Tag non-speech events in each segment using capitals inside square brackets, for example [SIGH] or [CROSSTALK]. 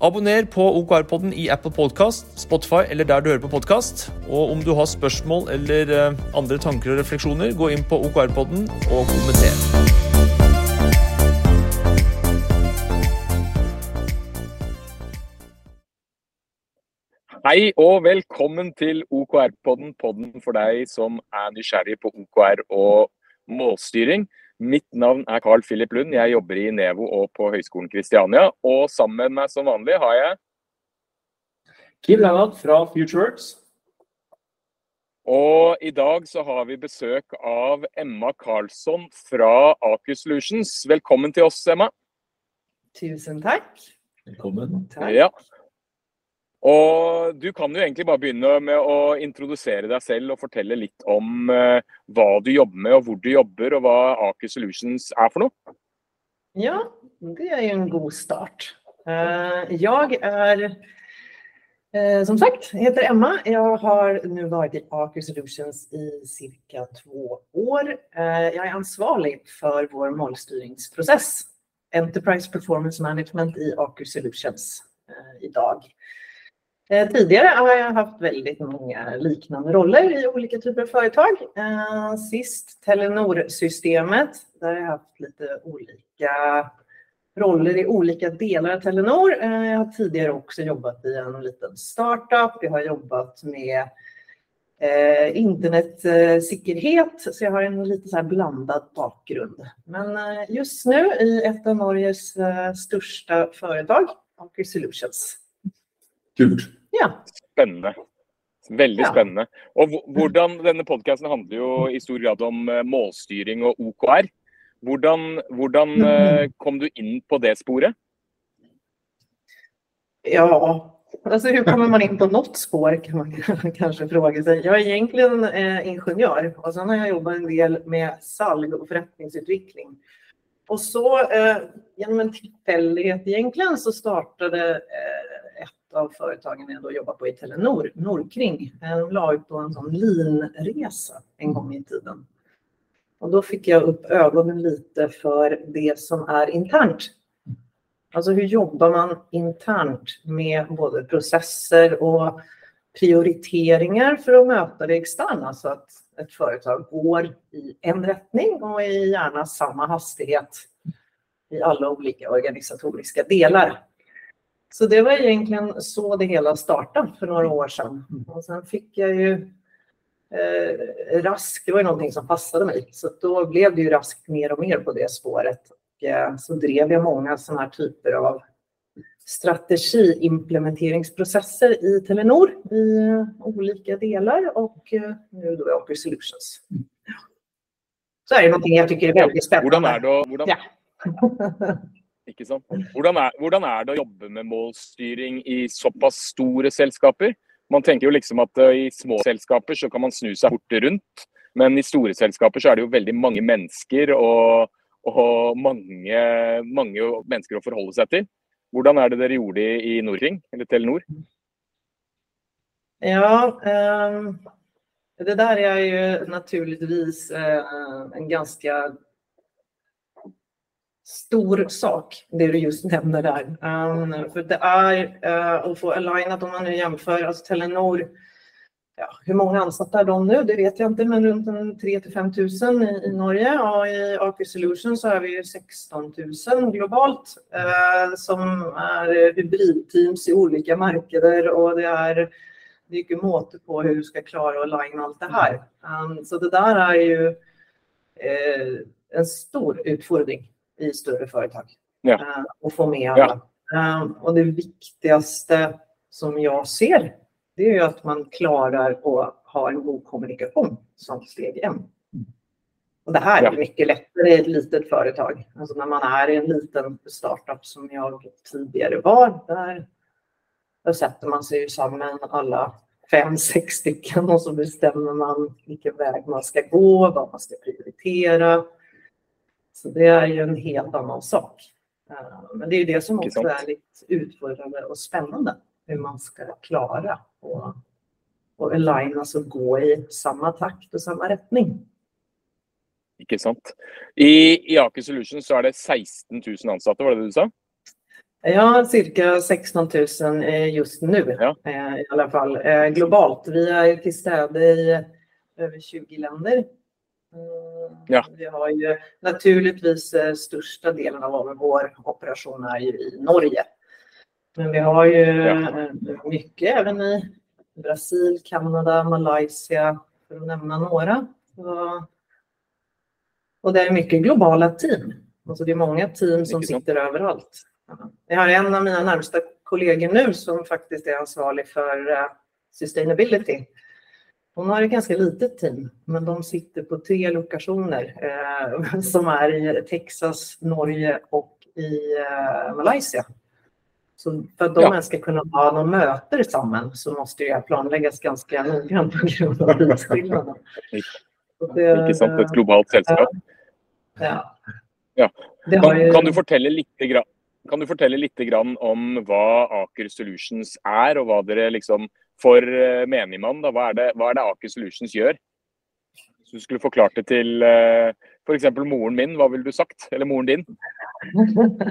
Abonner på OKR-podden i Apple Podcast, Spotify eller der du hører på podkast. Og om du har spørsmål eller eh, andre tanker og refleksjoner, gå inn på OKR-podden og kommenter. Hei og velkommen til OKR-podden, podden for deg som er nysgjerrig på OKR og målstyring. Mitt navn er Carl Philip Lund, jeg jobber i Nevo og på Høgskolen Kristiania. Og sammen med meg som vanlig har jeg Kim Lennart fra Futureworks. Og i dag så har vi besøk av Emma Karlsson fra Aker Solutions. Velkommen til oss, Emma. Tusen takk. Velkommen. Takk. Ja. Og du kan jo egentlig bare begynne med å introdusere deg selv og fortelle litt om eh, hva du jobber med, og hvor du jobber, og hva Aker Solutions er for noe. Ja, det är ju en god start. Eh, Jag är, eh, som sagt, heter Emma. Jag har nu varit i Aker Solutions i cirka två år. Jag är ansvarig för vår målstyrningsprocess, Enterprise Performance Management i Aker Solutions idag. Eh, tidigare har jag haft väldigt många liknande roller i olika typer av företag. Eh, sist Telenor-systemet, där har jag haft lite olika roller i olika delar av Telenor. Eh, jag har tidigare också jobbat i en liten startup. Jag har jobbat med eh, internetsäkerhet, så jag har en lite så här blandad bakgrund. Men just nu i ett av Norges största företag, Aker Solutions. Kul. Ja. Spennende. Veldig Ja. spennende. Og hvor- hvordan, Denne podkasten handler jo i stor grad om eh, målstyring og OKR. Hvordan, hvordan eh, kom du inn på det sporet? Ja, alltså hur kommer man in på något spår kan man [LAUGHS] kanske fråga sig. Jag är egentligen eh, ingenjör och sen har jag jobbat en del med salg och förrättningsutveckling. Och så eh, genom en tillfällighet egentligen så startade eh, av företagen jag då jobbar på i Telenor, Nordkring. Eh, de la ut på en sån linresa en gång i tiden. Och då fick jag upp ögonen lite för det som är internt Alltså hur jobbar man internt med både processer och prioriteringar för att möta det externa så att ett företag går i en riktning och i gärna samma hastighet i alla olika organisatoriska delar. Så det var egentligen så det hela startade för några år sedan. Och sen fick jag ju eh, raskt, det var ju någonting som passade mig, så då blev det ju raskt mer och mer på det spåret. Och, eh, så drev jag många sådana här typer av strategiimplementeringsprocesser i Telenor i eh, olika delar och eh, nu då Aker Solutions. Så är det någonting jag tycker är väldigt spännande. er det å, hvordan, Ja ikke sant? Hvordan, er, hvordan er det å jobbe med målstyring i såpass store selskaper? Man tenker jo liksom at eh, i små selskaper så kan man snu seg fort rundt, men i store selskaper så er det jo veldig mange mennesker og, og mange, mange mennesker å forholde seg til. Hvordan er det dere gjorde det i Nordring, eller Telenor? Ja, ehm, det där är ju naturligtvis eh, en ganska stor sak, det du just nämner där. Um, för det är uh, att få alignat, om man nu jämför, alltså Telenor, ja, hur många ansatta är de nu? Det vet jag inte, men runt 3 till 5 000 i, i Norge. Och i Aker Solutions så är vi 16 000 globalt uh, som är hybridteams i olika marknader och det är det är ju måte på hur du ska klara att aligna allt det här. Um, så det där är ju uh, en stor utfordring i större företag. Ja. Eh, att få med alla. Um, och det viktigaste som jag ser, det är att man klarar att ha en god kommunikation som steg en. Och det här Ja. är mycket lättare i ett litet företag. Alltså när man är i en liten startup som jag tidigare var, där, där sätter man sig ju samman alla fem, sex stycken och så bestämmer man vilken väg man ska gå, vad man ska prioritera. Så det är ju en helt annan sak. Eh, men det är ju det som också är lite utfordrande och spännande, hur man ska klara och, och alignas och gå i samma takt och samma riktning. Ikke sant. I, I Aker Solutions så er det 16 000 ansatte, var det det du sa? Ja, cirka 16 000 just nu ja. Eh, i alla fall. Eh, globalt. Vi är till städe i över 20 länder. Ja. Vi har ju naturligtvis eh, största delen av vår operation är ju i Norge. Men vi har ju ja. mycket även i Brasil, Kanada, Malaysia för att nämna några. Och det är mycket globala team. Alltså det är många team som sitter överallt. Jag har en av mina närmsta kollegor nu som faktiskt är ansvarig för uh, sustainability. Hon har ett ganska litet team, men de sitter på tre lokationer eh, som är i Texas, Norge och i eh, Malaysia. Så för att de ja. ska kunna ha några möten samman så måste det planläggas ganska noggrant på grund av [LAUGHS] tidsskillnaden. Ikke sant, ett globalt sällskap. Ja. ja. Kan, ju... kan, du fortelle litt, kan du fortelle litt om hva Aker Solutions er, og hva dere liksom For eh, menigmann, da, hva, er det, hva er det Aker Solutions gjør? Hvis du skulle forklart det til uh, eh, f.eks. moren min, hva ville du sagt? Eller moren din?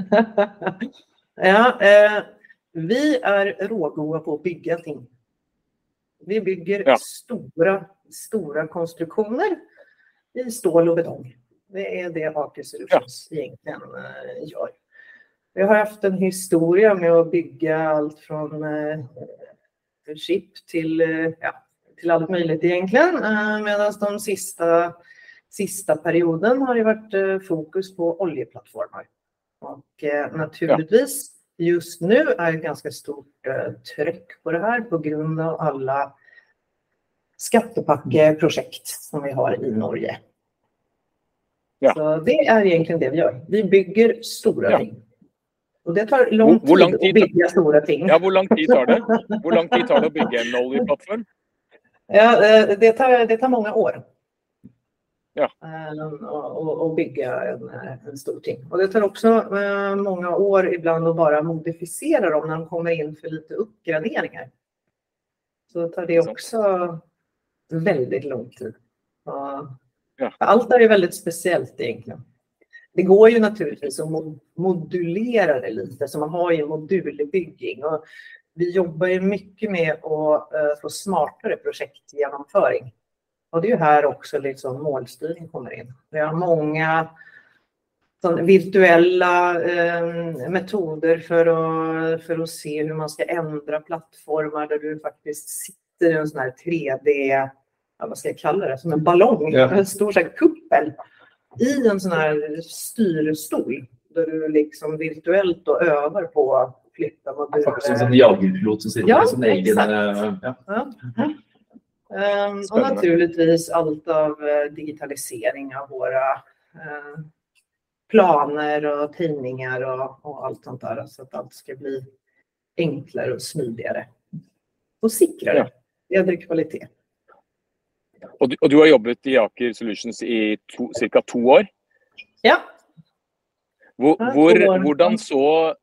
[LAUGHS] ja, eh, vi är rågoda på att bygga ting. Vi bygger ja. stora, stora konstruktioner i stål och betong. Det är det Aker Solutions ja. egentligen uh, gör. Vi har haft en historia med att bygga allt från eh, chip till, eh, ja, till allt möjligt egentligen. Eh, Medan de sista, sista perioden har det varit eh, fokus på oljeplattformar. Och naturligtvis just nu är ett ganska stort tryck på det här på grund av alla skattepackeprojekt som vi har i Norge. Ja. Så det är egentligen det vi gör. Vi bygger stora ja. ting. Och det tar lång tid, lång tid att bygga stora ting. Ja, hur lång tid tar det? Hur lång tid tar det att bygga en oljeplattform? Ja, eh, det tar, det tar många år. Ja. Och, och bygga en, en, stor ting. Och det tar också eh, många år ibland att bara modifiera dem när de kommer in för lite uppgraderingar. Så tar det också väldigt lång tid. Ja. Allt är väldigt speciellt egentligen. Det går ju naturligtvis att modulera det lite, så man har ju modulbygging. Och vi jobbar ju mycket med att eh, få smartare projektgenomföring. Och det är ju här också liksom målstyrning kommer in. Vi har många virtuella eh, metoder för att, för att se hur man ska ändra plattformar där du faktiskt sitter i en sån här 3D, ja, vad ska jag kalla det, som en ballong, ja. en stor så här, kuppel i en sån här styrstol där du liksom virtuellt då övar på att flytta moduler. Faktiskt som en jagerpilot som sitter ja, sin egen... Ja. Ja. Um, och naturligtvis allt av uh, digitalisering av våra uh, planer och tidningar och, och, allt sånt där så att allt ska bli enklare och smidigare. Och säkrare. Ja. Högre kvalitet. Og du, og du, har jobbet i Aker Solutions i ca. to år? Ja. Hvor, hvor, hvordan så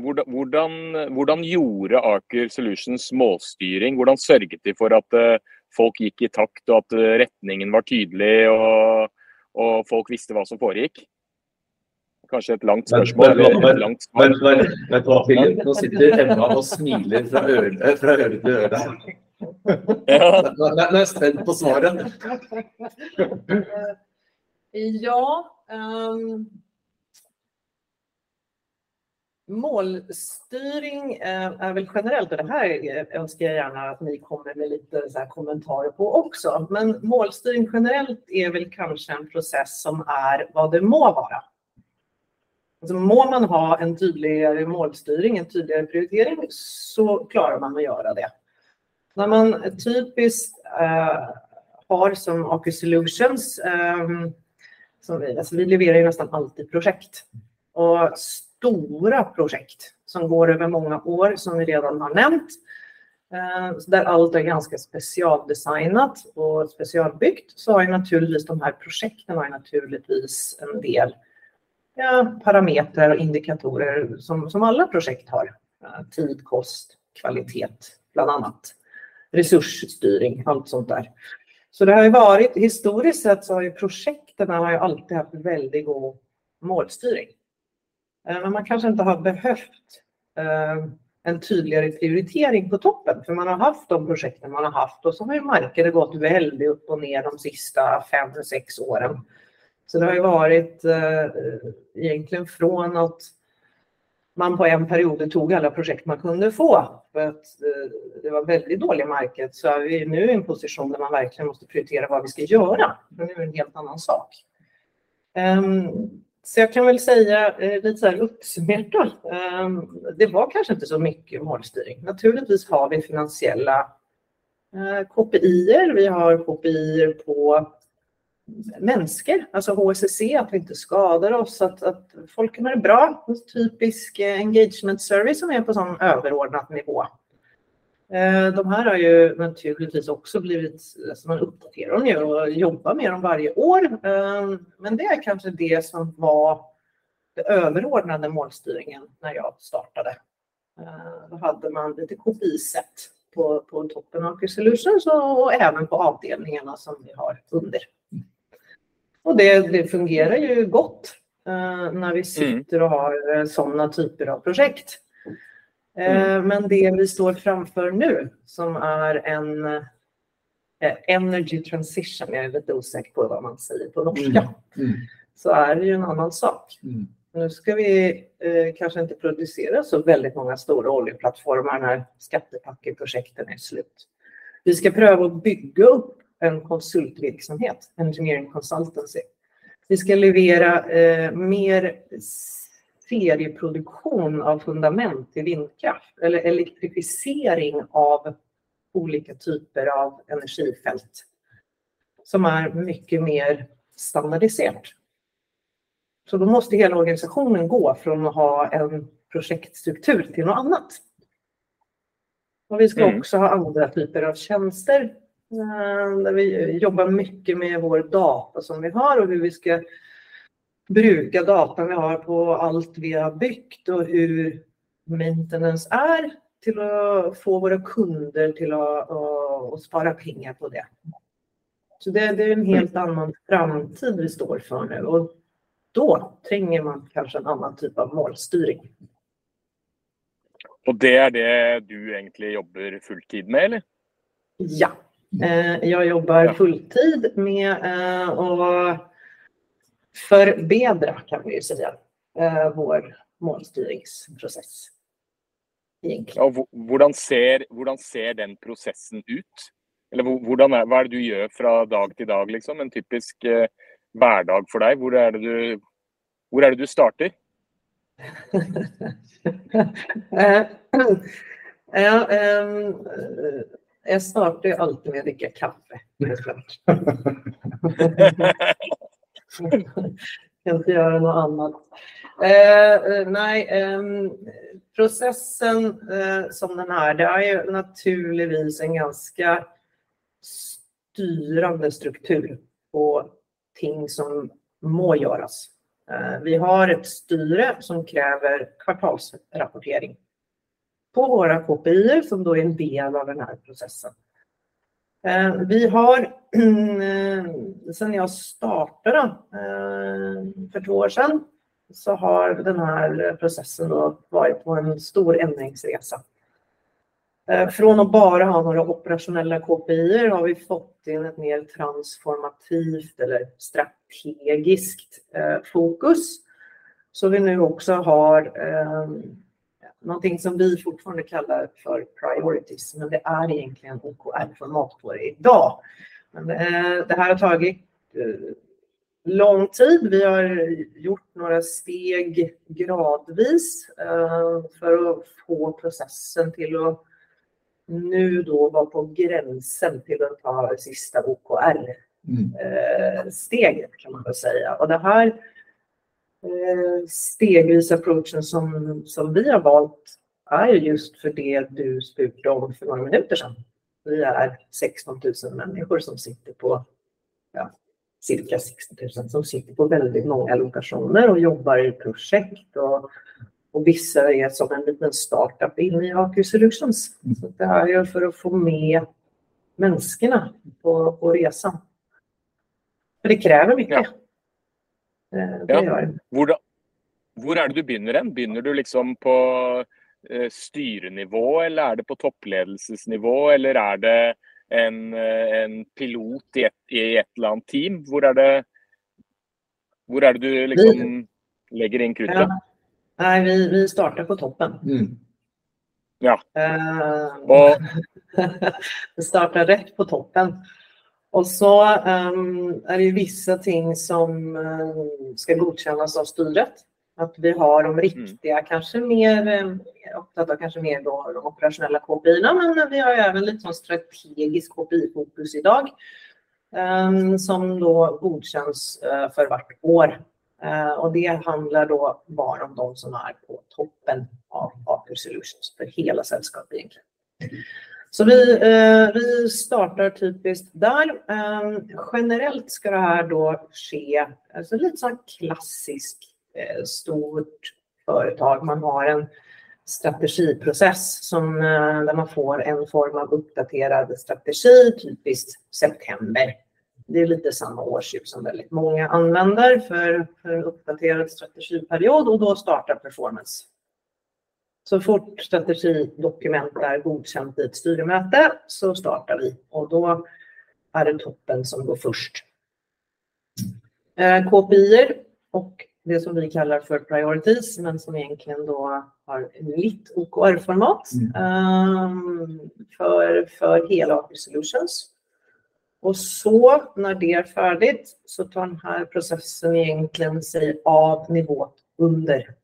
hvordan, hvordan, gjorde Aker Solutions målstyring? Hvordan sørget de for at uh, folk gikk i takt, og at uh, retningen var tydelig, og, og, folk visste hva som foregikk? Kanskje et langt spørsmål? Men, men, men, Nå sitter Emma og smiler fra øre, fra øre til øre. Ja. Er jeg spent på svaret. Ja. Um, målstyrning uh, är väl generellt, och det här önskar jag gärna att ni kommer med lite så kommentarer på också. Men målstyrning generellt är väl kanske en process som är vad det må vara. Alltså må man ha en tydligare målstyrning, en tydligare prioritering, så klarar man att göra det. När man typiskt eh, har som AQ Solutions, eh, som vi, alltså vi levererar ju nästan alltid projekt. Och stora projekt som går över många år som vi redan har nämnt. Eh, där allt är ganska specialdesignat och specialbyggt så har ju naturligtvis de här projekten har naturligtvis en del ja, parametrar och indikatorer som, som alla projekt har. Eh, tid, kost, kvalitet bland annat. Resursstyrning, allt sånt där. Så det har ju varit, historiskt sett så har ju projekten har ju alltid haft väldigt god målstyrning. Eh, men man kanske inte har behövt eh, en tydligare prioritering på toppen, för man har haft de projekten man har haft och så har ju marknaden gått väldigt upp och ner de sista fem, sex åren. Så det har ju varit eh, egentligen från att man på en period tog alla projekt man kunde få för att eh, det var väldigt dålig marknad så är vi nu i en position där man verkligen måste prioritera vad vi ska göra. Men det är en helt annan sak. Ehm, så jag kan väl säga eh, lite så här uppsummerat ehm, det var kanske inte så mycket målstyrning. Naturligtvis har vi finansiella eh, KPI, vi har KPI på människor, alltså HSC, att vi inte skadar oss, att, att folk det bra. Typisk eh, engagement service som är på sån överordnad nivå. Eh, de här har ju naturligtvis också blivit, alltså man uppdaterar dem ju och jobbar med dem varje år. Eh, men det är kanske det som var den överordnade målstyrningen när jag startade. Då hade man lite kopiset på, på toppen av Solutions och även på avdelningarna som vi har under. Och det, det fungerar ju gott eh, när vi mm. sitter och har eh, sådana typer av projekt. Eh, mm. Men det vi står framför nu som är en eh, energy transition, jag är lite osäker på vad man säger på norska, mm. Mm. så är det ju en annan sak. Mm. Nu ska vi eh, kanske inte producera så väldigt många stora oljeplattformar när skattepackeprojekten är slut. Vi ska pröva att bygga upp en konsultverksamhet, engineering consultancy. Vi ska leverera eh, mer serieproduktion av fundament till vindkraft eller elektrifiering av olika typer av energifält som är mycket mer standardiserat. Så då måste hela organisationen gå från att ha en projektstruktur till något annat. Och vi ska mm. också ha andra typer av tjänster där vi jobbar mycket med vår data som vi har och hur vi ska bruka datan vi har på allt vi har byggt och hur maintenance är till att få våra kunder till att, att, spara pengar på det. Så det, det, är en helt annan framtid vi står för nu och då tränger man kanske en annan typ av målstyrning. Och det är det du egentligen jobbar fulltid med eller? Ja, Eh, jag jobbar fulltid med eh, att förbättra, kan vi ju säga, eh, vår målstyrningsprocess. Ja, hur ser, hur ser den processen ut? Eller hvordan är, vad är det du gör från dag till dag? Liksom? En typisk eh, vardag för dig. Hur är det du, hur är det du startar? [LAUGHS] [CLEARS THROAT] ja, um, jag startar ju alltid med att dricka kaffe. kan inte göra något annat. Eh, eh nej, eh, processen eh, som den här, det är ju naturligtvis en ganska styrande struktur på ting som må göras. Eh, vi har ett styre som kräver kvartalsrapportering på våra KPI som då är en del av den här processen. Eh, vi har eh, sedan jag startade eh, för två år sedan så har den här processen då varit på en stor ändringsresa. Från att bara ha några operationella KPI har vi fått in ett mer transformativt eller strategiskt fokus. Så vi nu också har någonting som vi fortfarande kallar för priorities, men det är egentligen OKR-format på det idag. Men, eh, det här har tagit eh, lång tid. Vi har gjort några steg gradvis eh, för att få processen till att nu då vara på gränsen till att ta sista OKR-steget mm. kan man väl säga. Och det här Eh, stegvis approachen som, som vi har valt är just för det du spurte om för några minuter sedan. Vi är 16 000 människor som sitter på ja, cirka 60 000 som sitter på väldigt många lokationer och jobbar i projekt och, och vissa är som en liten startup inne i Aker Solutions. Så det här är för att få med människorna på, på resan. För det kräver mycket. Ja. Eh, det ja. Hvor, hvor er det du begynner hen? Begynner du liksom på eh, styrenivå, eller er det på toppledelsesnivå, eller er det en, eh, en pilot i et, i et, eller annet team? Hvor er det, hvor er det du liksom legger inn kruttet? Ja. Nej, vi, vi startar på toppen. Mm. Ja. Uh, och... [LAUGHS] vi startar rätt på toppen. Och så um, är det ju vissa ting som um, ska godkännas av styret. Att vi har de riktiga, mm. kanske mer, upptagna kanske mer då de operationella KPI, men vi har även lite sån strategisk KPI-fokus idag um, som då godkänns uh, för vart år. Uh, och det handlar då bara om de som är på toppen av Aker Solutions för hela sällskapet egentligen. Så vi, eh, vi startar typiskt där. Eh, generellt ska det här då ske, alltså lite så klassisk Eh, stort företag. Man har en strategiprocess som, eh, där man får en form av uppdaterad strategi, typiskt september. Det är lite samma årsdjup som väldigt många använder för, för uppdaterad strategiperiod och då startar performance. Så fort strategidokument är godkänt i ett styrmöte så startar vi och då är det toppen som går först. Eh, KPI och det som vi kallar för priorities, men som egentligen då har litt OKR-format mm. um, för, för hela Aker Solutions. Och så när det är färdigt så tar den här processen egentligen sig av nivå under.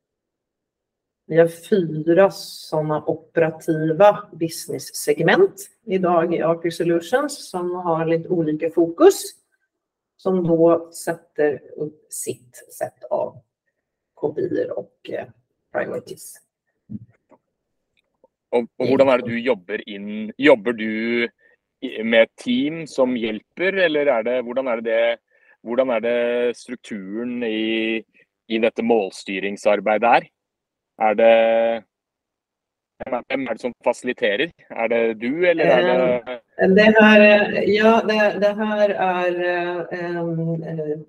Vi har fyra sådana operativa business-segment idag i Aker Solutions som har lite olika fokus som då sätter upp sitt sätt av kopior och eh, priorities. Och, och hur är det du jobbar in? Jobbar du med team som hjälper eller är det, hur är det, hur är det strukturen i, i detta målstyrningsarbete är? Är det vem är det som faciliterar? Är det du eller är det... Det här, ja, det, det här är um,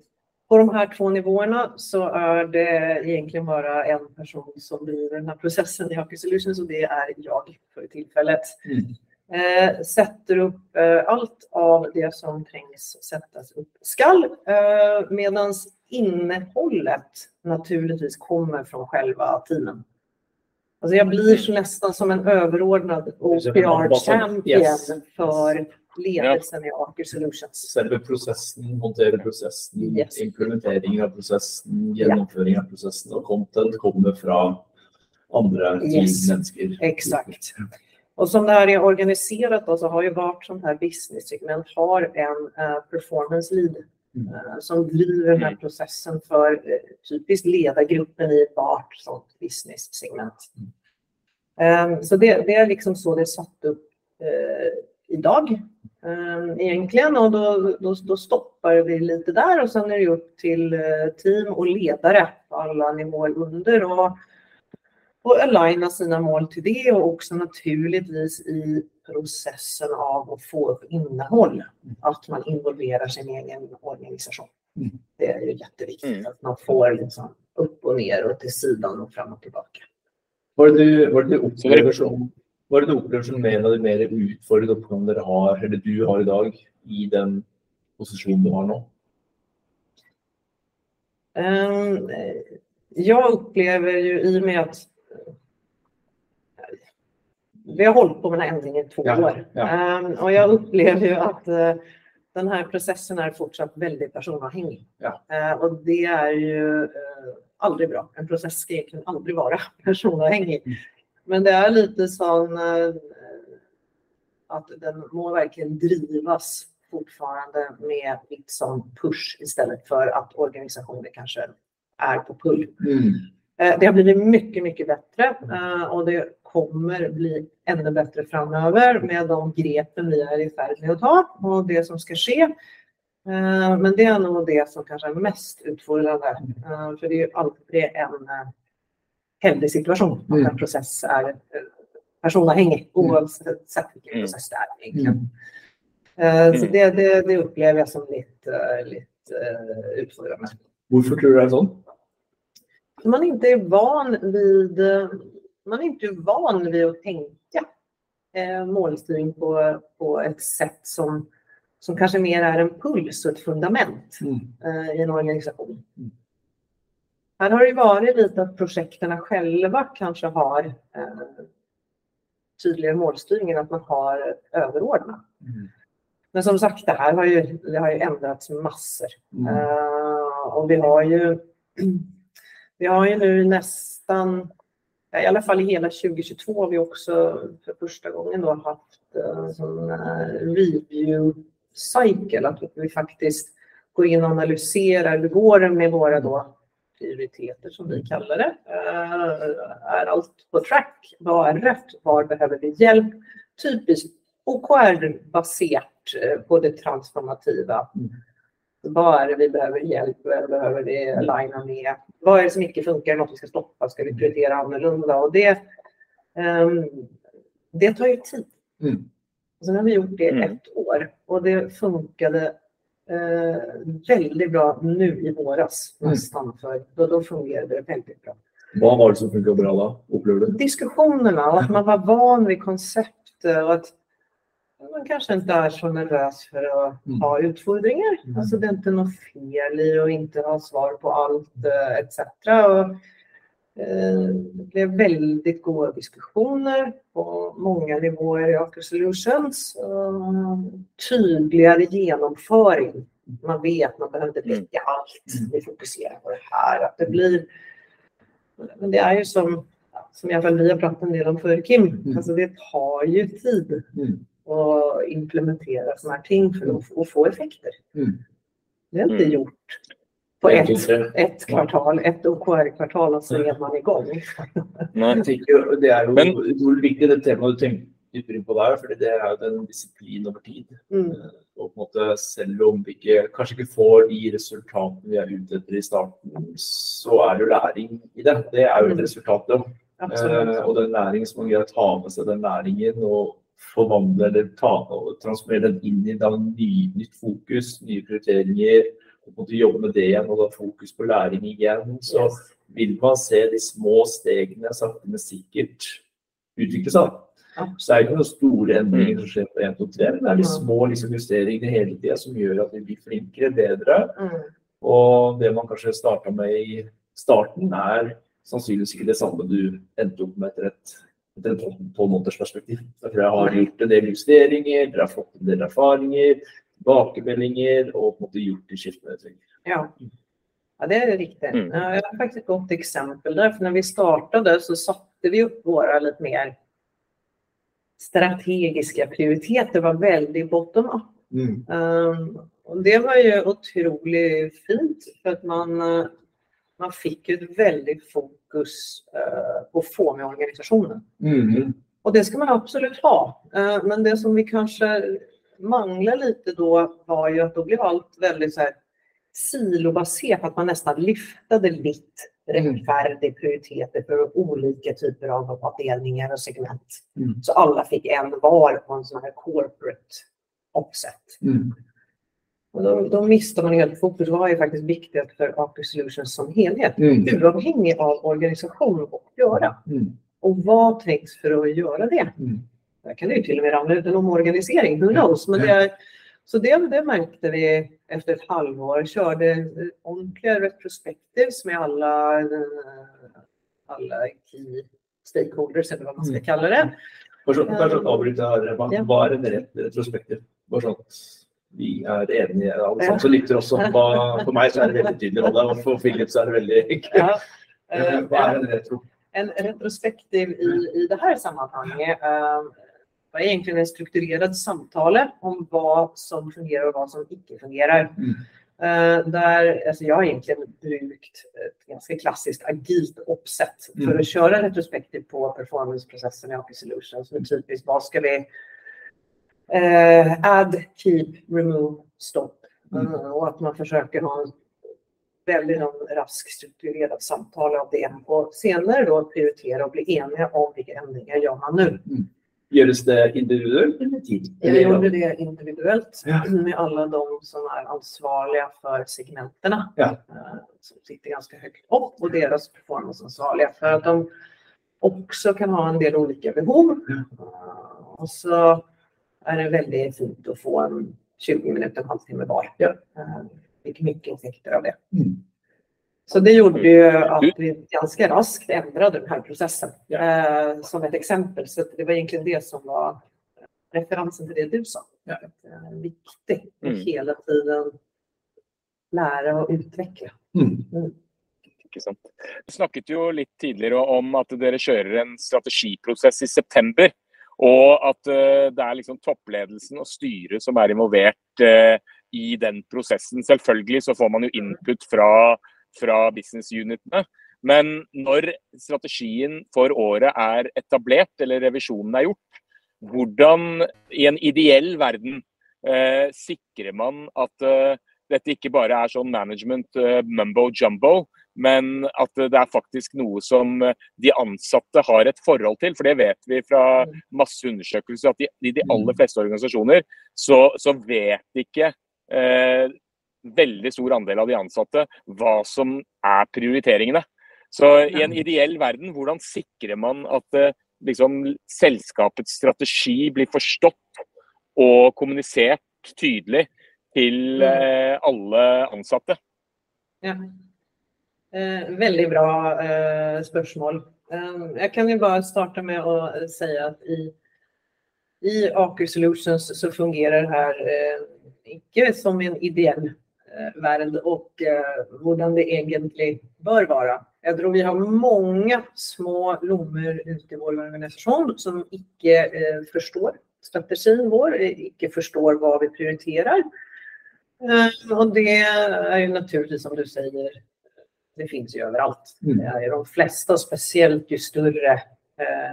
på de här två nivåerna så är det egentligen bara en person som driver den här processen i Hockey Solutions och det är jag för tillfället. Mm. Eh, sätter upp eh, allt av det som trängs sättas upp skall eh, medan innehållet naturligtvis kommer från själva teamen. Alltså jag blir så nästan som en överordnad OPR-champion för ledelsen i Aker Solutions. Själva processen, montera processen, yes. implementeringen av processen, genomföringen av processen och content kommer från andra yes. människor. Exakt. Och som det här är organiserat då, så har ju vart sånt här business-segment har en uh, performance lead mm. Som driver den här processen för uh, typiskt ledargruppen i vart sånt business-segment. Mm. Um, så det, det, är liksom så det är satt upp idag Ehm, egentligen och då, då, då, stoppar vi lite där och sen är det upp till eh, team och ledare på alla nivåer under och, och aligna sina mål till det och också naturligtvis i processen av att få upp innehåll, att man involverar sin egen organisation. Mm. Det är ju jätteviktigt mm. att man får liksom upp och ner och till sidan och fram och tillbaka. Var det du, var det du upplever som det du opplever som en av de mer dere har, eller du har i dag, i den posisjonen du har nå? Um, jag upplever ju i och med att vi har hållit på med den här ändringen i två ja, år. Ja. Um, och jag upplever ju att uh, den här processen är fortsatt väldigt personavhängig. Ja. Uh, och det är ju uh, aldrig bra. En process ska egentligen aldrig vara [LAUGHS] personavhängig. Mm. Men det är lite sån eh, att den må verkligen drivas fortfarande med liksom push istället för att organisationer kanske är på pull. Mm. Eh, det har blivit mycket, mycket bättre eh, och det kommer bli ännu bättre framöver med de greppen vi är i färd med att ta och det som ska ske. Eh, men det är nog det som kanske är mest utfordrande. För det är ju alltid en händig situation om en process är personavhängig oavsett vilken Mm. process det är. Egentligen. Så det, det, det upplever jag som lite, lite utfordrande. Hvorfor tror du det er sånn? Man inte är van vid, man är inte van vid att tänka eh, målstyrning på, på ett sätt som, som kanske mer är en puls och ett fundament Mm. eh, i en organisation. Mm. Här har det ju varit lite att projekten själva kanske har eh, tydligare målstyrning än att man har överordnat. Mm. Men som sagt, det här har ju, det har ju ändrats massor. Mm. Eh, och vi har ju vi har ju nu nästan, i alla fall i hela 2022 har vi också för första gången då haft en sån eh, review cycle, att vi faktiskt går in och analyserar hur går det med våra då prioriteter som vi kallar det. Eh, är allt på track? Vad är rätt? Var behöver vi hjälp? Typiskt OKR-baserat på det transformativa. Mm. Vad är det vi behöver hjälp med? Behöver vi aligna med? Vad är det som inte funkar? Något vi ska stoppa? Ska vi prioritera annorlunda? Och det, ehm, det tar ju tid. Mm. Och sen har vi gjort det i Mm. ett år och det funkade eh, väldigt bra nu i våras Mm. nästan. För då, då fungerade det väldigt bra. Hva var det som funka bra du? Diskussionerna och att man var van vid konceptet och att man kanske inte är så nervös för att Mm. ha utfordringar. Mm. Alltså det är inte något fel i att inte ha svar på allt eh, etc. Och, eh, det blev väldigt goda diskussioner på många nivåer i Aker Solutions. Tydligare genomföring. Man vet, man behöver inte veta allt. Mm. Vi fokuserar på det här. Att det blir men det är ju som, som i alla fall vi har pratat en del om för Kim, Mm. alltså det tar ju tid Mm. Att implementera sådana här ting för att, att få effekter. Mm. Det är inte Mm. gjort på är ett, inte- ett kvartal, ett OKR-kvartal och så är man igång. Nei. Jeg tenker, det jo Men- utrolig viktig det temaet du inn på der, for det er jo den disiplin over tid. Mm. Eh, Og på en måte, selv om vi ikke, kanskje ikke får de resultatene vi er ute etter i starten, så er det jo læring i det. Det jo et Mm. resultat. da. Absolut. Eh, og den læring som man greier å ta med seg den læringen og forvandle eller ta transformere den inn i da, ny, nytt fokus, nye prioriteringer, og måte jobbe med det igjen og da fokus på læring igjen, så vil man se de små stegene sakte, men sikkert utvikle seg. Så det er ikke noen store endringer som skjer på 1, 2, 3, men det er de Ja. små liksom, justeringene hele tida som gjør at vi blir flinkere, bedre. Mm. Og det man kanskje starta med i starten, er sannsynligvis ikke det samme du endte opp med etter et et tolv måneders perspektiv. Jeg har gjort en del justeringer, dere har fått en del erfaringer, tilbakemeldinger og på en måte gjort de skiftene dere trenger. Ja. ja, det är riktigt. Mm. Ja, Jag har faktiskt ett gott exempel där. För när vi startade så satte vi upp våra lite mer strategiska prioriteter var väldigt bottom-up. Um, och det var ju otroligt fint för att man, eh, man fick ett väldigt fokus eh, på att få med organisationen. Mm. Och det ska man absolut ha. Eh, men det som vi kanske manglar lite då var ju att då blev allt väldigt så här silobaserat, att man nästan lyftade lite Mm. rättfärdig prioriteter för olika typer av avdelningar och segment. Mm. Så alla fick en var på en sån här corporate offset. Mm. Och då, då missade man helt fokus. Vad är faktiskt viktigt för Aker Solutions som helhet? Mm. Oavhängig av organisation och göra. Mm. Och vad tänks för att göra det? Mm. Där kan det ju till och med ramla ut en omorganisering, who knows? Men det är, så det, det märkte vi efter ett halvår. Körde ordentliga retrospectives med alla, eh, alla key stakeholders, eller vad man ska Mm. kalla det. Bare sånn, bare sånn avbryte her. Hva, Ja. hva er en retrospektiv? At vi er enige, alle sammen som lytter også. For meg så er det veldig tydelig rolle, og for Philip så er det veldig. Ja. [LAUGHS] Eh, Hva er en retro? En retrospektiv i, i det här sammanhanget eh, var egentligen en strukturerad samtal om vad som fungerar och vad som inte fungerar. Mm. Uh, där, alltså jag har egentligen brukt ett ganska klassiskt agilt uppsätt för mm. att köra retrospektiv på performanceprocessen i Aker Solutions. Är typiskt, vad ska vi uh, add, keep, remove, stop. Mm. Uh, och att man försöker ha en väldigt rask strukturerad samtal av det och senare då prioritera och bli eniga om vilka ändringar gör man nu. Mm. Görs det individuellt eller tid? Jag gjorde det individuellt ja. med alla de som är ansvariga för segmenterna ja. Eh, som sitter ganska högt upp och deras performanceansvariga för att de också kan ha en del olika behov. Ja. Och så är det väldigt fint att få en 20 minuter, en halvtimme var. Ja. Eh, fick mycket effekter av det. Mm. Så det gjorde ju att vi ganska raskt ändrade den här processen ja. eh, som ett exempel. Så det var egentligen det som var referensen till det du sa. Ja. Eh, viktigt att mm. hela tiden lära och utveckla. Mm. Mm. Du snakket jo litt tidligere om at dere kjører en strategiprosess i september. Og at uh, det er liksom toppledelsen og styret som er involvert uh, i den prosessen. Selvfølgelig så får man jo input fra fra business unitene. Men når strategien for året er etablert, eller revisjonen er gjort, hvordan i en ideell verden eh, sikrer man at eh, dette ikke bare er sånn management eh, mumbo jumbo, men at det er faktisk noe som de ansatte har et forhold til. For det vet vi fra masse undersøkelser, at i de aller fleste organisasjoner så, så vet ikke eh, veldig stor andel av de ansatte hva som er prioriteringene. Så i en ideell verden, hvordan sikrer man at eh, liksom, selskapets strategi blir forstått og kommunisert tydelig til mm. eh, alle ansatte? Ja. Eh, väldigt bra eh, spörsmål. Eh, kan ju bara starta med att eh, säga att i, i AQ Solutions så fungerar det här eh, som en ideell Eh, värld och eh, hur det egentligen bör vara. Jag tror vi har många små blommor ute i vår organisation som icke eh, förstår strategin vår, eh, icke förstår vad vi prioriterar. Eh, och det är ju naturligtvis som du säger, det finns ju överallt. Mm. Är de flesta, speciellt ju större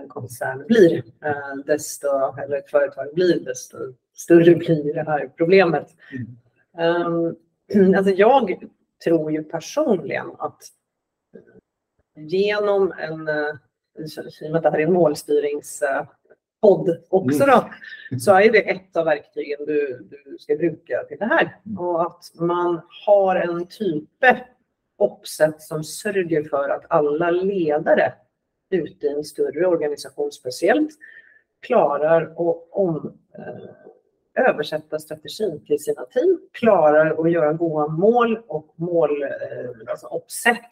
en koncern blir, desto, eller ett företag blir, desto större blir det här problemet. Mm. Um, [CLEARS THROAT] Alltså jag tror ju personligen att genom en, eh, i och med att det här är en målstyrningspodd också då, mm. [LAUGHS] så är det ett av verktygen du, du ska bruka till det här. Mm. Och att man har en typ uppsätt som sörjer för att alla ledare ute i en större organisation speciellt klarar att om, eh, översätta strategin till sina team, klarar att göra goda mål och mål, eh, alltså uppsätt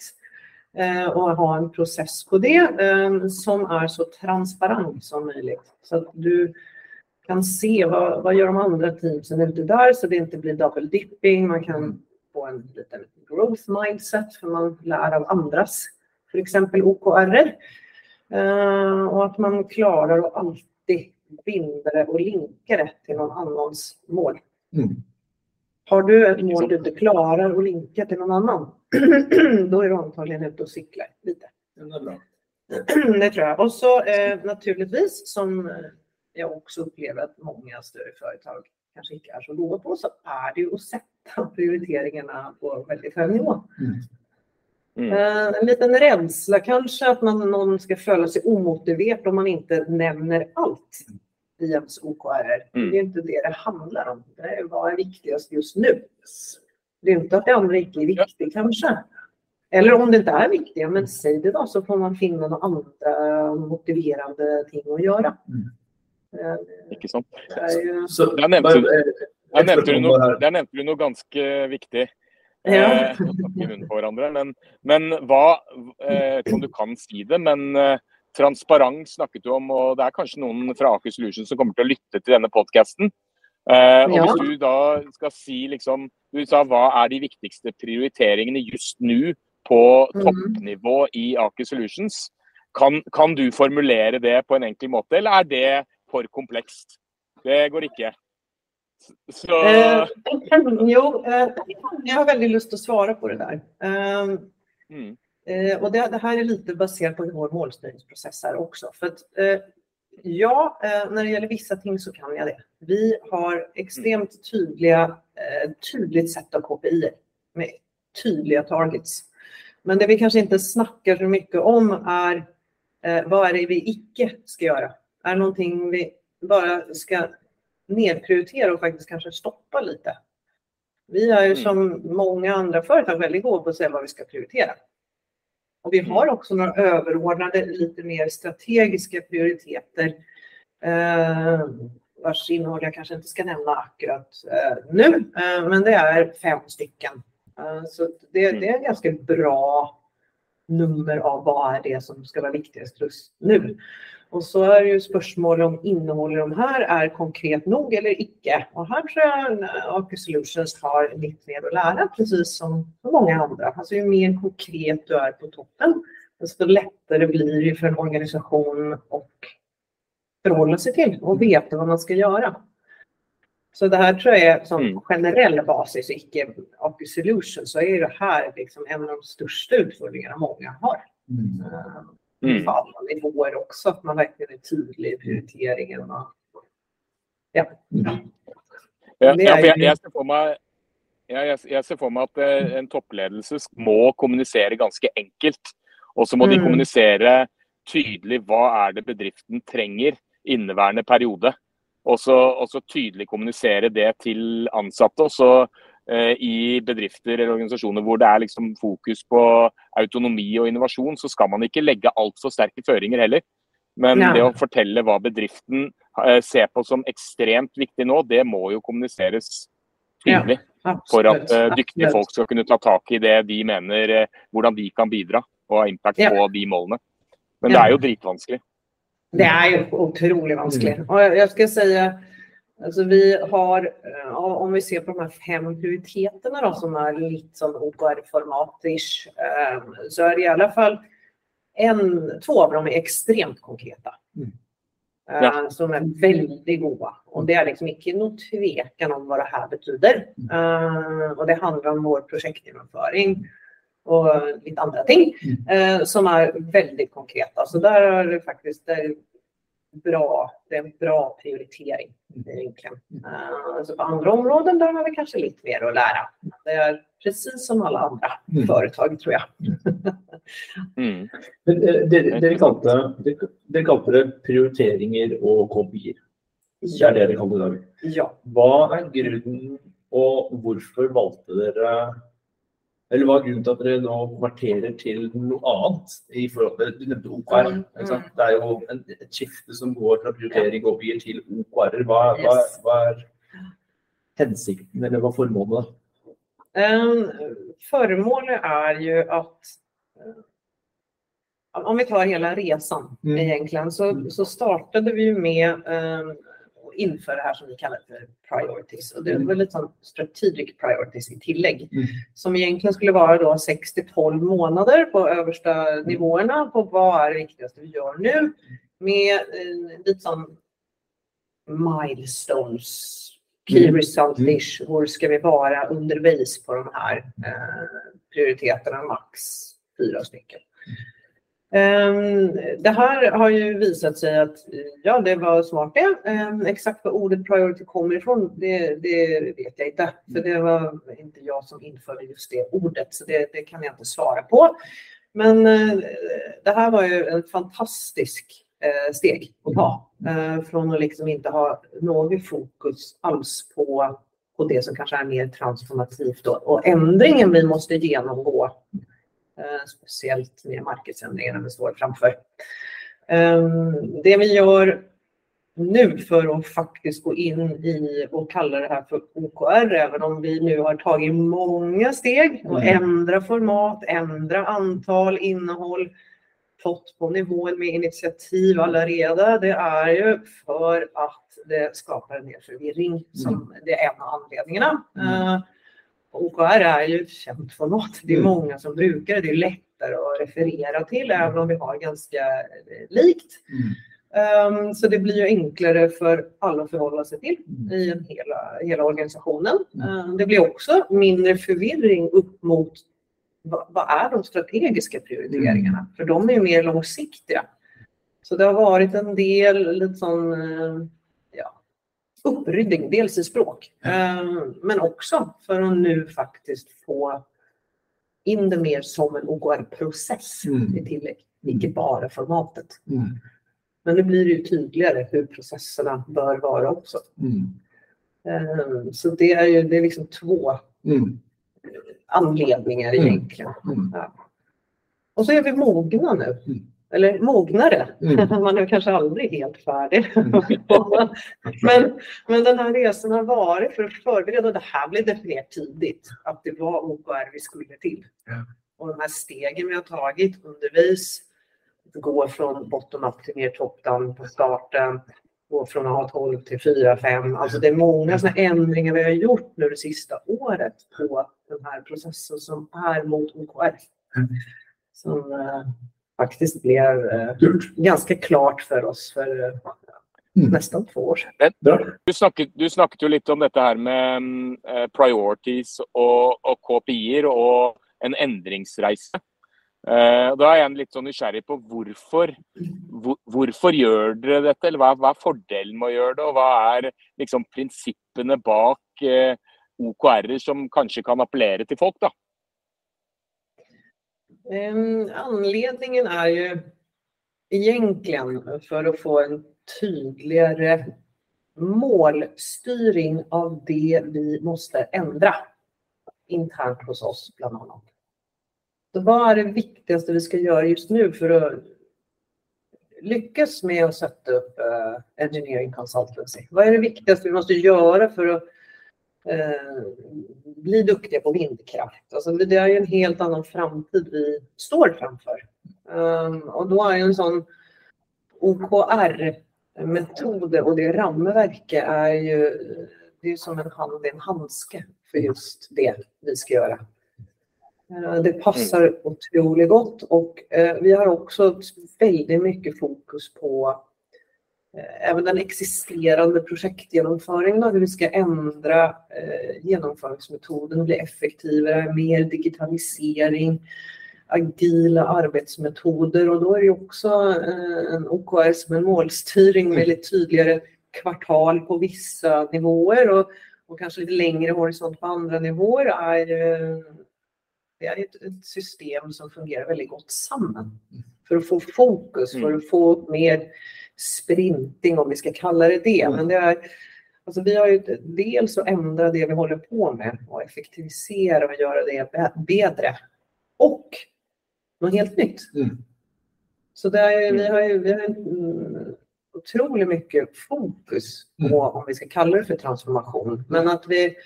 eh, och ha en process på det eh, som är så transparent som möjligt. Så att du kan se vad, vad gör de andra teamsen ute där så det inte blir double dipping. Man kan få en liten growth mindset för man lär av andras, för exempel OKR. Och att man klarar att alltid binda det och linka det till någon annans mål. Mm. Har du ett mål du inte klarar att linka till någon annan, [CLEARS THROAT] då är du antagligen ute och cyklar lite. [CLEARS THROAT] Det tror jag. Och så eh, naturligtvis, som jag också upplever att många större företag kanske inte är så låga på, så är det ju att sätta prioriteringarna på väldigt hög nivå. Mm. Mm. En liten rädsla kanske att man, någon ska följa sig omotiverat om man inte nämner allt i ens OKR. Mm. Det är inte det det handlar om. Det är vad är viktigast just nu. Det är inte att det andra inte är viktigt ja. kanske. Eller om det inte är viktigt, men säg det då så får man finna några andra motiverande ting att göra. Mm. Ikke sant. Så, der nevnte, der nevnte, du noe, der nevnte du noe ganske viktig. Ja. Eh, hverandre. Men, men hva eh, Om du kan si det, men eh, transparent snakket du om, og det er kanskje noen fra Aker Solutions som kommer til å lytte til denne podkasten. Eh, og ja. Hvis du da skal si liksom Du sa hva er de viktigste prioriteringene just nå på mhm. toppnivå i Aker Solutions. Kan, kan, du formulere det på en enkel måte, eller er det for komplekst? Det går ikke. Så... Eh, [CLEARS THROAT] jo, eh, jag har väldigt lust att svara på det där. Eh, Mm. Eh, och det, det här är lite baserat på vår målstyrningsprocess här också. För att, eh, ja, eh, när det gäller vissa ting så kan jag det. Vi har extremt tydliga, eh, tydligt sätt av KPI med tydliga targets. Men det vi kanske inte snackar så mycket om är eh, vad är det vi icke ska göra? Är någonting vi bara ska nedprioritera och faktiskt kanske stoppa lite? Vi är ju Mm. som många andra företag väldigt goda på att säga vad vi ska prioritera. Och vi har också några överordnade, lite mer strategiska prioriteter eh, vars innehåll jag kanske inte ska nämna akkurat eh, nu, eh, men det är fem stycken. Eh, så det, det är en ganska bra nummer av vad är det som ska vara viktigast just nu. Och så är det ju spörsmål om innehåll i de här är konkret nog eller icke. Och här tror jag Aker Solutions har lite mer att lära, precis som många andra. Alltså ju mer konkret du är på toppen, desto lättare blir det för en organisation att förhålla sig till och veta vad man ska göra. Så det här tror jag är som Mm. generell basis, icke Aker Solutions, så är det här liksom en av de största utmaningarna många har. Eh, Mm. på alla nivåer också, att man verkligen är tydlig i prioriteringen. Och, ja. Ja, Det ja, for jeg, jo- jeg, ser for meg, ja, jeg, jeg ser for meg at eh, en toppledelse må kommunisere ganske enkelt. Og så må de Mm. kommunisere tydelig hva er det bedriften trenger inneværende periode. Og så, tydelig kommunisere det til ansatte. Og så i bedrifter eller organisasjoner hvor det er liksom fokus på autonomi og innovasjon, så skal man ikke legge altfor sterke føringer heller. Men Nei. det å fortelle hva bedriften eh, ser på som ekstremt viktig nå, det må jo kommuniseres tydelig. For at eh, dyktige folk skal kunne ta tak i det de mener, eh, hvordan de kan bidra og ha impact Ja. på de målene. Men Ja. det er jo dritvanskelig. Det är ju otroligt vanskligt. Och jag jag ska säga, alltså vi har, eh, om vi ser på de här fem prioriteterna då, som är lite som OKR-format-ish, eh, så är det i alla fall en, två av dem är extremt konkreta. Mm. Eh, Ja. Som är väldigt goda. Och det är liksom inte någon tvekan om vad det här betyder. Eh, och det handlar om vår projektgenomföring och lite andra ting eh, som är väldigt konkreta. Så där är det faktiskt det är bra, det är en bra prioritering egentligen. Eh, så på andra områden där har vi kanske lite mer att lära. Det är precis som alla andra Mm. företag tror jag. Mm. Dere kalte det prioriteringer og KPI-er. Det er det dere kaller det i dag. Ja. Hva er grunnen, og hvorfor valgte dere Eller hva er grunnen til at dere nå konverterer til noe annet? i forhold til, Du nevnte OKR. Mm, ikke sant? Det er jo en, et skifte som går fra prioritering og KPI-er til OKR-er. Hva, hva, hva er hensikten, eller hva er formålet? Um, Föremålet är ju att om vi tar hela resan Mm. egentligen så, så startade vi ju med um, inför det här som vi kallar för priorities. Och det Mm. var lite som strategic priorities i tillägg. Mm. Som egentligen skulle vara då 6 till 12 månader på översta nivåerna på vad är det viktigaste vi gör nu. Med eh, lite som milestones, key Mm. result Mm. Hur ska vi vara undervis på de här eh, prioriteterna? Max fyra stycken. Ehm, det här har ju visat sig att ja, det var smart det. Ehm, exakt var ordet priority kommer ifrån, det, det vet jag inte. För det var inte jag som införde just det ordet, så det, det kan jag inte svara på. Men eh, det här var ju en fantastisk eh, steg att ta. Eh, från att liksom inte ha något fokus alls på, på det som kanske är mer transformativt då. och ändringen vi måste genomgå speciellt med marknadsändringarna vi står framför. Eh, Det vi gör nu för att faktiskt gå in i och kalla det här för OKR, även om vi nu har tagit många steg och Mm. ändra format, ändra antal, innehåll, fått på nivån med initiativ alla reda, det är ju för att det skapar en del förvirring. Som det är en av anledningarna. Mm. OKR är ju ett känt format. Det är Mm. många som brukar det. Det är lättare att referera till även om vi har ganska eh, likt. Um, så det blir ju enklare för alla att förhålla sig till i en hela, hela organisationen. Um, det blir också mindre förvirring upp mot vad, vad är de strategiska prioriteringarna? För de är ju mer långsiktiga. Så det har varit en del lite sån uh, uppryddning, dels i språk, um, men också för att nu faktiskt få in det mer som en OKR-process mm. i tillägg, icke bara formatet. Mm. Men nu blir det ju tydligare hur processerna bör vara också. Mm. Um, så det är ju det är liksom två mm. anledningar mm. egentligen. Mm. Ja. Och så är vi mogna nu. Eller mognare. [LAUGHS] Man är kanske aldrig helt färdig. [LAUGHS] men, men den här resan har varit för att förbereda. Det här blev definierat tidigt. Att det var OKR vi skulle till. Och de här stegen vi har tagit undervis gå från bottom-up till mer top-down på starten, gå från att ha 12 till 4, 5. Alltså det är många sådana ändringar vi har gjort nu det sista året på den här processen som är mot OKR. Som eh, faktiskt blev eh, ganska klart för oss för eh, mm. nästan två år sedan. Du snakket, du snakket ju lite om detta här med eh, priorities och, och KPI och en ändringsresa. Uh, da er jeg litt sånn nysgjerrig på hvor, hvorfor gjør dere dette? Eller hva, hva, er fordelen med å gjøre det, og hva er liksom prinsippene bak uh, OKR-er som kanskje kan appellere till folk? da? Ehm, anledningen är ju egentligen för att få en tydligare målstyrning av det vi måste ändra internt hos oss bland annat. Så vad är det viktigaste vi ska göra just nu för att lyckas med att sätta upp eh, engineering consultancy? Vad är det viktigaste vi måste göra för att bli duktiga på vindkraft? Alltså det är ju en helt annan framtid vi står framför. Um, och då är en sån OKR-metod och det ramverket är ju det är som en hand i en handske för just det vi ska göra. Eh, det passar mm. otroligt gott och eh, vi har också väldigt mycket fokus på eh, även den existerande projektgenomföringen, hur vi ska ändra genomföringsmetoden, bli effektivare, mer digitalisering, agila arbetsmetoder och då är det också en OKR som en målstyrning med lite tydligare kvartal på vissa nivåer och, och kanske lite längre horisont på andra nivåer är det är ett, ett, system som fungerar väldigt gott samman. För att få fokus, för mm. att få mer sprinting om vi ska kalla det det. Mm. Men det är, alltså vi har ju dels att ändra det vi håller på med och effektivisera och göra det bättre. Och något helt nytt. Mm. Så det är, vi har ju vi har mm, otroligt mycket fokus på, mm. om vi ska kalla det för transformation, men att vi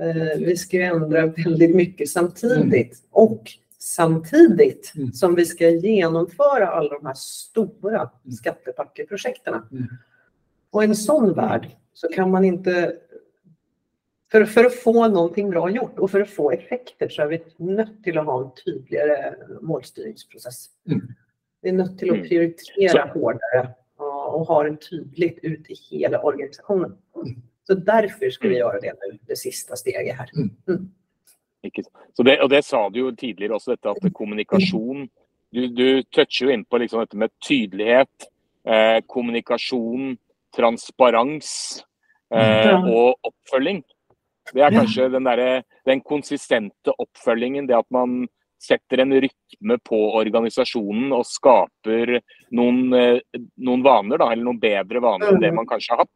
Eh, vi ska ändra väldigt mycket samtidigt. Mm. Och samtidigt mm. som vi ska genomföra alla de här stora mm. skattepackeprojekten. Mm. Och i en sån värld så kan man inte... För, för att få någonting bra gjort och för att få effekter så är vi nött till att ha en tydligare målstyrningsprocess. Mm. Vi är nött till att mm. prioritera hårdare och ha det tydligt ut i hela organisationen. Så därför ska vi mm. göra det nu, det sista steget här. Mm. mm. Så det, och det sa du ju tidigare också, detta att kommunikation, du, du touchar ju in på liksom detta med tydlighet, eh, kommunikation, transparens eh, och uppföljning. Det är kanske den, där, den konsistenta uppföljningen, det att man sätter en rytm på organisationen och skapar någon, eh, någon vanor, då, eller någon bättre vanor än det man kanske har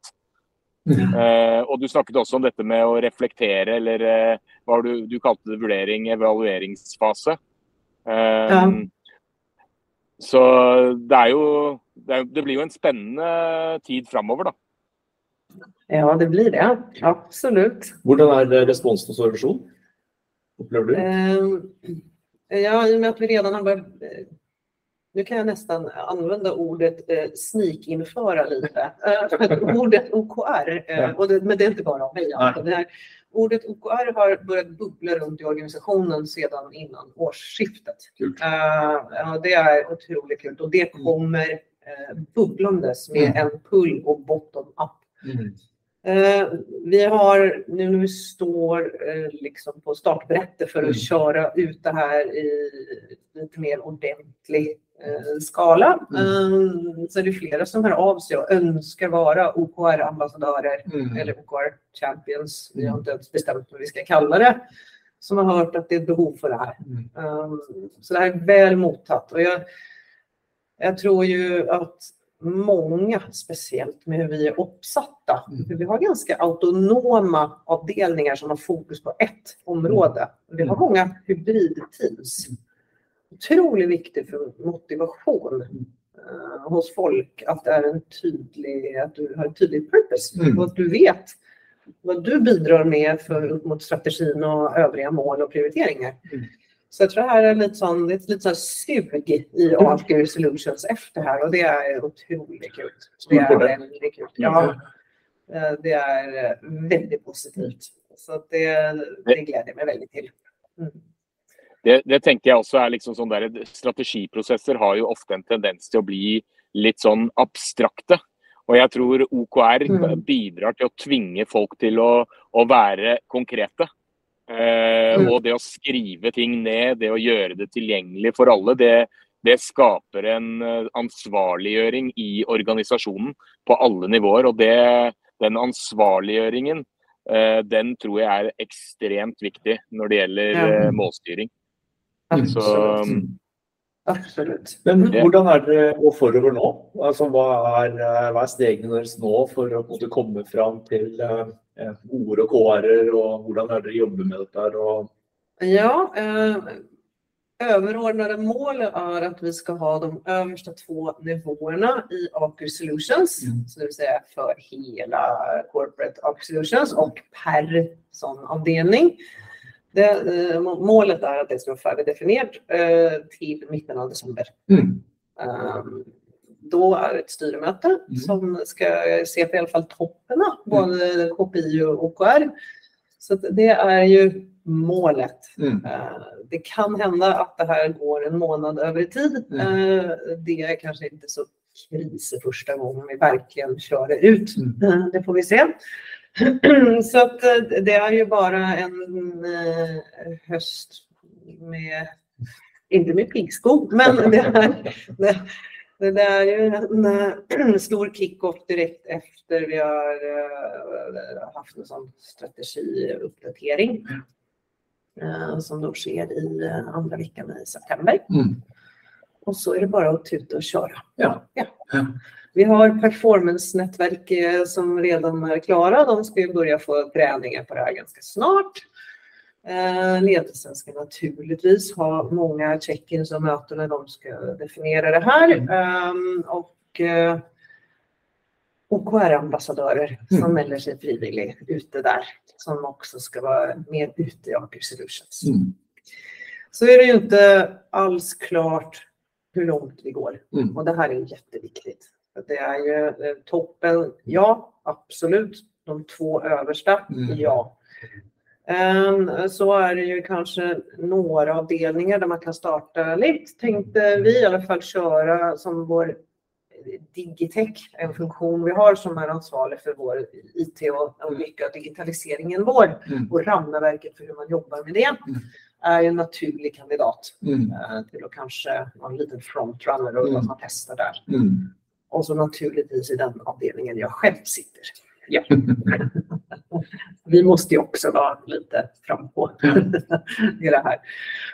haft. Uh, og du snakket også om dette med å reflektere, eller uh, hva du, du kalte det vurdering, evalueringsfase. Uh, ja. Så det er jo det, er, det, blir jo en spennende tid framover, da. Ja, det blir det. Absolutt. Hvordan er responsen hos organisasjonen? Opplever du? ja, i och med att vi redan har börjat nu kan jag nästan använda ordet eh, snikinföra lite. Eh, ordet OKR, eh, och det, men det är inte bara av mig. Det här, ordet OKR har börjat bubbla runt i organisationen sedan innan årsskiftet. Uh, det är otroligt kul och det mm. kommer eh, bubblandes med Mm. en pull och bottom up. Mm. Eh, vi har nu när vi står eh, liksom på startbrättet för att Mm. köra ut det här i lite mer ordentlig skala. Mm. Eh, så är det flera som hör av sig och önskar vara OKR-ambassadörer Mm. eller OKR Champions. Vi har Mm. inte ens bestämt vad vi ska kalla det. Som har hört att det är ett behov för det här. Mm. Um, så det här är väl mottaget. Och jag, jag tror ju att många, speciellt med hur vi är uppsatta, Mm. vi har ganska autonoma avdelningar som har fokus på ett område. Vi har Mm. många hybridteams. Otroligt viktigt för motivation eh, hos folk att det är en tydlig, att du har en tydlig purpose Mm. och att du vet vad du bidrar med för upp mot strategin och övriga mål och prioriteringar. Mm. Så jag tror det här är lite sån, det är ett lite sån sug i Aker Solutions efter här och det är otroligt kul. Det är väldigt kul. Ja, eh, det är eh, väldigt positivt. Så det, det gläder mig väldigt till. Mm. Det, det tenker jeg også er liksom sånn der, Strategiprosesser har jo ofte en tendens til å bli litt sånn abstrakte. Og jeg tror OKR Mm. bidrar til å tvinge folk til å, å være konkrete. Eh, Mm. Og det å skrive ting ned, det å gjøre det tilgjengelig for alle, det, det skaper en eh, ansvarliggjøring i organisasjonen på alle nivåer. Og det, den ansvarliggjøringen eh, den tror jeg er ekstremt viktig når det gjelder Ja. eh, målstyring. Så, Absolut. Absolut. Men Det- hvordan er dere å forover nå? Altså, hva, er, hva er stegene deres nå for å komme fram til eh, eh, ord og KR-er, og hvordan er dere jobber med dette? Og, Ja, eh, överordnade mål är att vi ska ha de översta två nivåerna i Aker Solutions, Mm. så det vill säga för hela corporate Aker Solutions och per sån avdelning. Det, eh, må- målet är att det ska vara färdigdefinierat eh, till mitten av december. Mm. Um, då är det ett styrmöte som ska se på i alla fall topparna, både KPI och OKR. Så det är ju målet. Mm. Eh, Det kan hända att det här går en månad över i tid. Mm. Eh, Det är kanske inte så kris första gången vi verkligen kör det ut. Mm. Det får vi se. [CLEARS THROAT] Så att eh, det är ju bara en eh, höst med, inte med piggskog, men [LAUGHS] det är, det, det är ju en eh, [CLEARS THROAT] stor kick-off direkt efter vi har haft en sån strategiuppdatering som då sker i andra veckan i september. Mm. Och så är det bara att tuta och köra. Ja. Ja. Vi har performance-nätverk eh, som redan är klara. De ska ju börja få träningar på det här ganska snart. Eh, Ledelsen ska naturligtvis ha många check-ins och möten när de ska definiera det här. Ehm, Och eh, OKR-ambassadörer som Mm. melder sig frivilligt ute där. Som också ska vara med ute i Aker Solutions. Mm. Så är det ju inte alls klart hur långt vi går. Mm. Och det här är jätteviktigt. Det är ju eh, toppen, ja, absolut. De två översta, Mm. ja. Ehm, Så är det ju kanske några avdelningar där man kan starta lite. Tänkte vi i alla fall köra som vår Digitech, en funktion vi har som är ansvarig för vår IT och och mycket av digitaliseringen vår Mm. och ramverket för hur man jobbar med det är ju en naturlig kandidat Mm. eh, till att kanske vara en liten frontrunner och Mm. att man testar där. Mm. Och så naturligtvis i den avdelningen jag själv sitter. Ja. [LAUGHS] Vi måste ju också vara lite fram på [LAUGHS] i det här.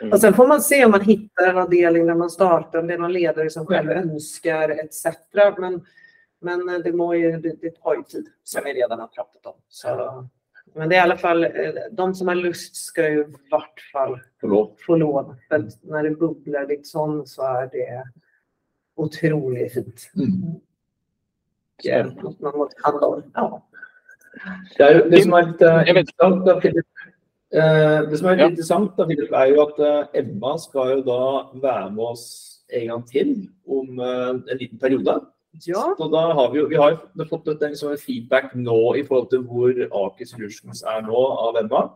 Mm. Och sen får man se om man hittar en avdelning där man startar, om det är någon ledare som själv önskar etc. Men, men det, må ju, det, det tar ju tid som vi redan har pratat om. Så, men det är i alla fall, eh, de som har lust ska ju i vart fall Förlåt. få lov. För när det bubblar liksom så är det otroligt fint. Mm. Och, eh, att man måste handla om. Ja. Det, jo, det som er litt eh, Jeg vet- interessant, da, Philip, eh, det som er litt Ja. interessant da, Philip, er jo at eh, Emma skal jo da være med oss en gang til om eh, en liten periode. ja. Så da har vi vi har fått et, liksom, en feedback nå i forhold til hvor Aker Solutions er nå av Emma.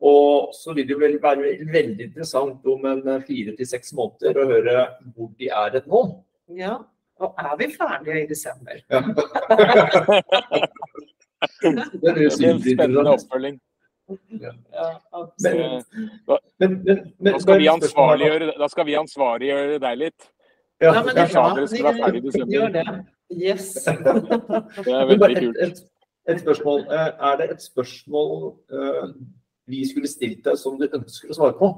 Og så vil det jo vel være veldig interessant om en eh, fire til seks måneder å høre hvor de er et nå. Ja. Och är vi färdiga i december? Ja. det är en spennende oppfølging. Ja, absolut. Men, men, men, Da skal vi skal vi ansvarliggjøre deg litt. Ja, Ja, men det är bra. dere skulle være ferdig i desember. Gör det. Yes. [LAUGHS] Det er Men bare veldig et, kult. et, et spørsmål. Eh, Er det et spørsmål eh, vi skulle stilt deg som du ønsker å svare på?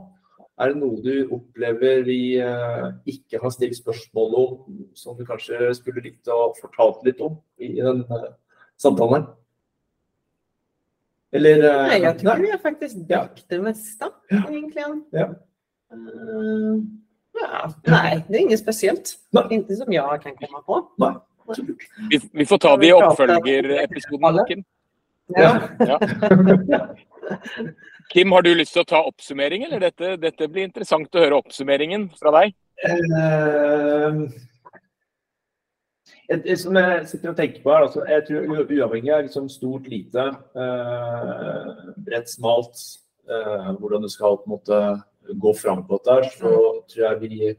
Er det noe du opplever vi eh, ikke har stilt spørsmål om, som du kanskje skulle likt å fortalt litt om i den eh, samtalen her? Eller eh, Nej, jag tycker nei? vi har faktiskt däckt det mesta egentligen. Ja. Eh, ja, nej, det är inget speciellt. Nej. Inte som jag kan komma på. Nei. Vi, vi får ta det i oppfølgerepisoden, Kim. Ja. [LAUGHS] [LAUGHS] Kim, har du lyst til å ta oppsummering, eller? Dette, dette blir interessant å høre oppsummeringen fra deg. Eh, det- som jeg sitter og tenker på her, altså, jeg tror uavhengig av liksom stort, lite, eh, bredt, smalt, eh, hvordan du skal på en måte gå fram på dette, her, så tror jeg vi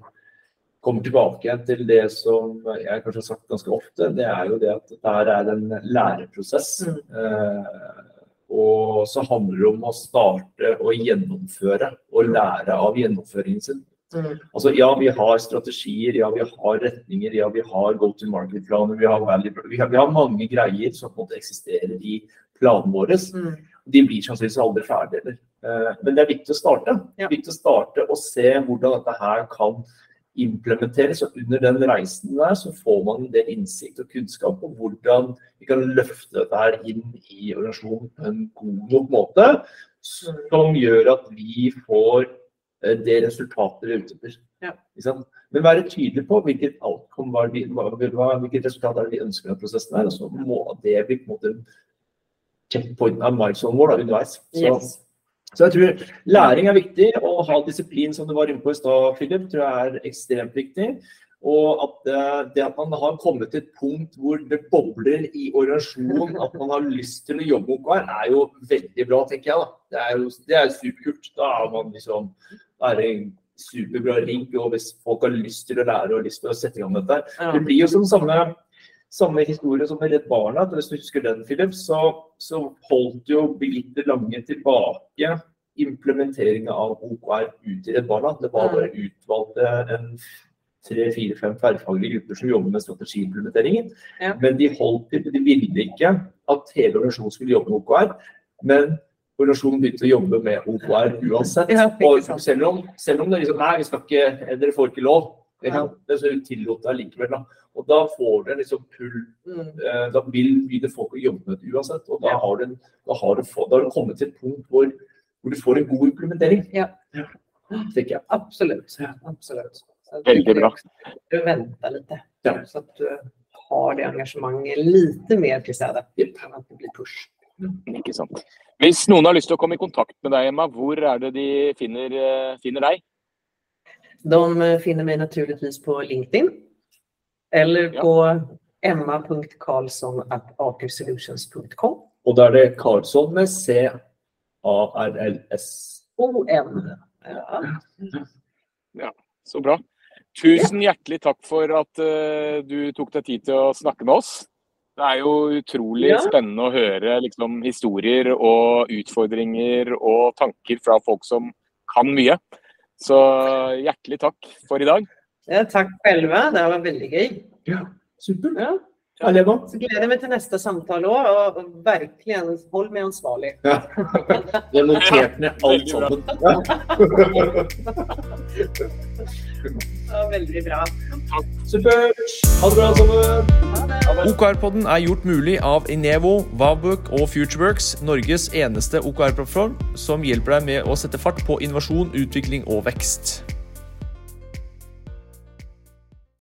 kommer tilbake igjen til det som jeg kanskje har sagt ganske ofte. Det er jo det at dette er en læreprosess. Eh, og så handler det om å starte å gjennomføre og lære av gjennomføringen sin. Mm. Altså, ja, vi har strategier, ja, vi har retninger, ja, vi har go to market-planer, vi, vi, vi har mange greier som på en måte eksisterer i planen vår. Mm. De blir sannsynligvis aldri ferdige. Eller? Eh, Men det er viktig å starte. Ja. Viktig å starte og se hvordan dette her kan implementeres. Og under den reisen der så får man en del innsikt og kunnskap om hvordan vi kan løfte dette her inn i organisasjonen på en god nok måte, som gjør at vi får eh, det resultatet vi er ute etter. Ja. Men være tydelig på hvilket outcome, hvilket resultat vi ønsker av prosessen her. Og så må det bli på en måte checkpointen av milestone vår underveis. Så, Yes. Så jeg tror læring er viktig, og å ha disiplin, som du var inne på i stad, Philip, tror jeg er ekstremt viktig. Og at eh, det at man har kommet til et punkt hvor det bobler i organisasjonen, at man har lyst til å jobbe med OKR, er jo veldig bra, tenker jeg. da. Det er jo det er superkult. Da er man liksom da er det en superbra rigg, og hvis folk har lyst til å lære og lyst til å sette i gang dette. Det blir jo som samme, samme historie som med Redd Barna. Hvis du husker den, Philip, så, så holdt jo Birgitte Lange tilbake implementeringa av OKR ut i Redd Barna. Det var bare utvalgte en tre, fire, fem tverrfaglige grupper som jobber med strategiimplementeringen. Ja. Men de holdt til, de ville ikke at hele organisasjonen skulle jobbe med OKR. Men organisasjonen begynte å jobbe med OKR uansett. Ja, selv om, selv om det liksom, nei, vi skal ikke, dere får ikke lov, ikke sant? men så tillot det allikevel. Da. Og da får du liksom pull eh, da vil begynne folk å jobbe med det uansett. Og da har du, da har du, da har du kommet til et punkt hvor, hvor du får en god implementering. Ja. Tenker jeg. Absolut. Absolut. Så jag Veldig tycker bra. Du väntar lite. Ja. Så att du har det engagemanget lite mer till stede. Än att det blir push. Ikke sant. Hvis noen har lyst til å komme i kontakt med deg, Emma, hvor er det de finner, eh, finner deg? De finner mig naturligtvis på LinkedIn. Eller Ja. på emma.karlsson.akursolutions.com. Og da er det Karlsson med C-A-R-L-S. OM. Ja. Så bra. Tusen hjertelig takk for at eh, du tok deg tid til å snakke med oss. Det er jo utrolig Ja. spennende å høre liksom, historier og utfordringer og tanker fra folk som kan mye. Så hjertelig takk for i dag. Ja, tack själva. Det var väldigt gøy. Supert. Ja. Emma. Så gleder jeg meg til neste samtale òg. Og og verkligen hold meg ansvarlig. Ja. Ned alt Veldig bra. sammen. [LAUGHS] Ja. Ja, veldig bra. Supert. Ha det bra, alle det. OKR-podden er gjort mulig av Inevo, Wowbook og Futureworks, Norges eneste OKR-plattform som hjelper deg med å sette fart på innovasjon, utvikling og vekst.